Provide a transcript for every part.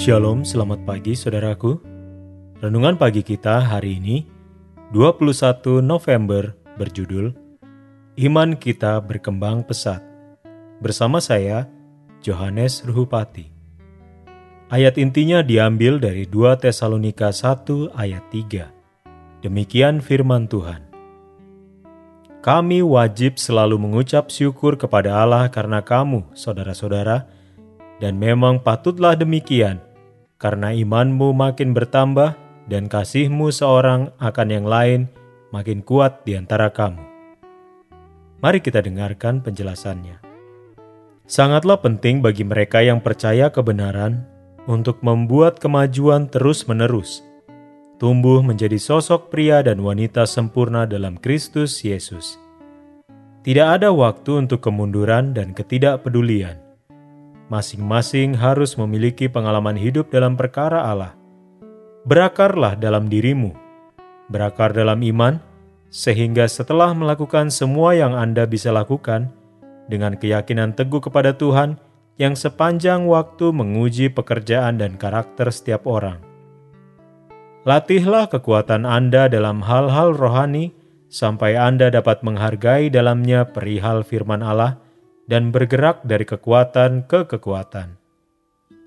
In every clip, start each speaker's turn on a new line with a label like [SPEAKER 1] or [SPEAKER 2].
[SPEAKER 1] Shalom, selamat pagi saudaraku. Renungan pagi kita hari ini 21 November berjudul Iman kita berkembang pesat. Bersama saya Johannes Ruhupati. Ayat intinya diambil dari 2 Tesalonika 1 ayat 3. Demikian firman Tuhan. Kami wajib selalu mengucap syukur kepada Allah karena kamu, saudara-saudara, dan memang patutlah demikian karena imanmu makin bertambah dan kasihmu seorang akan yang lain makin kuat di antara kamu. Mari kita dengarkan penjelasannya. Sangatlah penting bagi mereka yang percaya kebenaran untuk membuat kemajuan terus-menerus, tumbuh menjadi sosok pria dan wanita sempurna dalam Kristus Yesus. Tidak ada waktu untuk kemunduran dan ketidakpedulian masing-masing harus memiliki pengalaman hidup dalam perkara Allah. Berakarlah dalam dirimu, berakar dalam iman, sehingga setelah melakukan semua yang Anda bisa lakukan, dengan keyakinan teguh kepada Tuhan yang sepanjang waktu menguji pekerjaan dan karakter setiap orang. Latihlah kekuatan Anda dalam hal-hal rohani sampai Anda dapat menghargai dalamnya perihal firman Allah dan bergerak dari kekuatan ke kekuatan.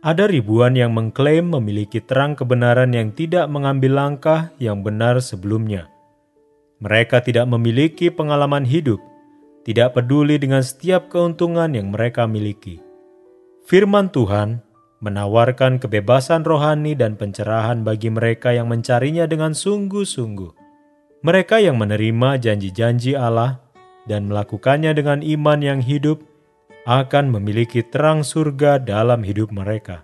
[SPEAKER 1] Ada ribuan yang mengklaim memiliki terang kebenaran yang tidak mengambil langkah yang benar sebelumnya. Mereka tidak memiliki pengalaman hidup, tidak peduli dengan setiap keuntungan yang mereka miliki. Firman Tuhan menawarkan kebebasan rohani dan pencerahan bagi mereka yang mencarinya dengan sungguh-sungguh. Mereka yang menerima janji-janji Allah dan melakukannya dengan iman yang hidup akan memiliki terang surga dalam hidup mereka.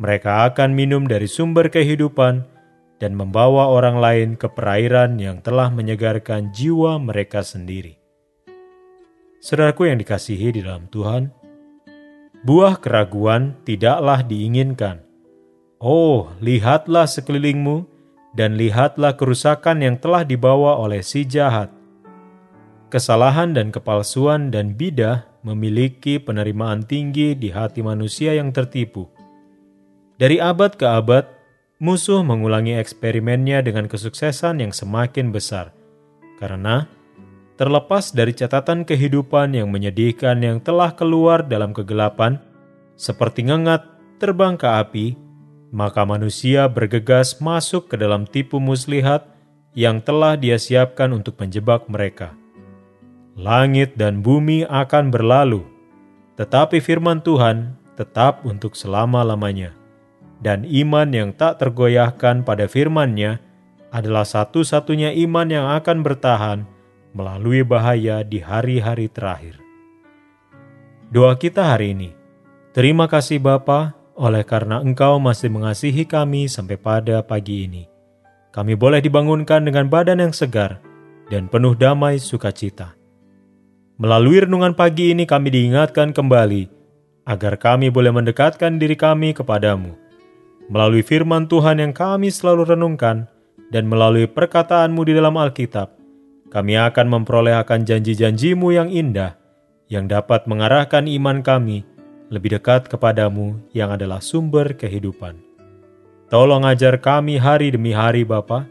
[SPEAKER 1] Mereka akan minum dari sumber kehidupan dan membawa orang lain ke perairan yang telah menyegarkan jiwa mereka sendiri. Saudaraku yang dikasihi di dalam Tuhan, buah keraguan tidaklah diinginkan. Oh, lihatlah sekelilingmu dan lihatlah kerusakan yang telah dibawa oleh si jahat. Kesalahan dan kepalsuan dan bidah memiliki penerimaan tinggi di hati manusia yang tertipu. Dari abad ke abad, musuh mengulangi eksperimennya dengan kesuksesan yang semakin besar, karena terlepas dari catatan kehidupan yang menyedihkan yang telah keluar dalam kegelapan, seperti ngengat terbang ke api, maka manusia bergegas masuk ke dalam tipu muslihat yang telah dia siapkan untuk menjebak mereka. Langit dan bumi akan berlalu, tetapi firman Tuhan tetap untuk selama-lamanya. Dan iman yang tak tergoyahkan pada firman-Nya adalah satu-satunya iman yang akan bertahan melalui bahaya di hari-hari terakhir. Doa kita hari ini. Terima kasih Bapa, oleh karena Engkau masih mengasihi kami sampai pada pagi ini. Kami boleh dibangunkan dengan badan yang segar dan penuh damai sukacita. Melalui renungan pagi ini kami diingatkan kembali agar kami boleh mendekatkan diri kami kepadamu. Melalui firman Tuhan yang kami selalu renungkan dan melalui perkataanmu di dalam Alkitab, kami akan memperoleh akan janji-janjimu yang indah yang dapat mengarahkan iman kami lebih dekat kepadamu yang adalah sumber kehidupan. Tolong ajar kami hari demi hari Bapak,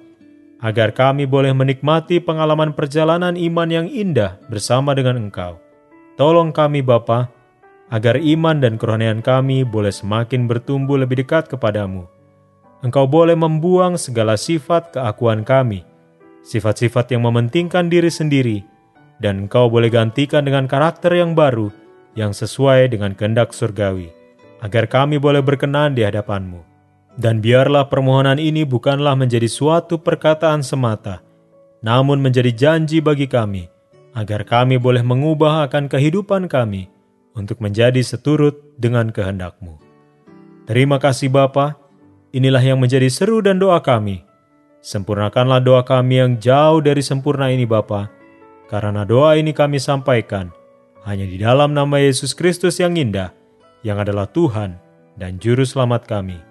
[SPEAKER 1] agar kami boleh menikmati pengalaman perjalanan iman yang indah bersama dengan Engkau. Tolong kami Bapa, agar iman dan kerohanian kami boleh semakin bertumbuh lebih dekat kepadamu. Engkau boleh membuang segala sifat keakuan kami, sifat-sifat yang mementingkan diri sendiri, dan Engkau boleh gantikan dengan karakter yang baru yang sesuai dengan kehendak surgawi, agar kami boleh berkenan di hadapanmu. Dan biarlah permohonan ini bukanlah menjadi suatu perkataan semata, namun menjadi janji bagi kami, agar kami boleh mengubah akan kehidupan kami untuk menjadi seturut dengan kehendak-Mu. Terima kasih Bapa. inilah yang menjadi seru dan doa kami. Sempurnakanlah doa kami yang jauh dari sempurna ini Bapa, karena doa ini kami sampaikan hanya di dalam nama Yesus Kristus yang indah, yang adalah Tuhan dan Juru Selamat kami.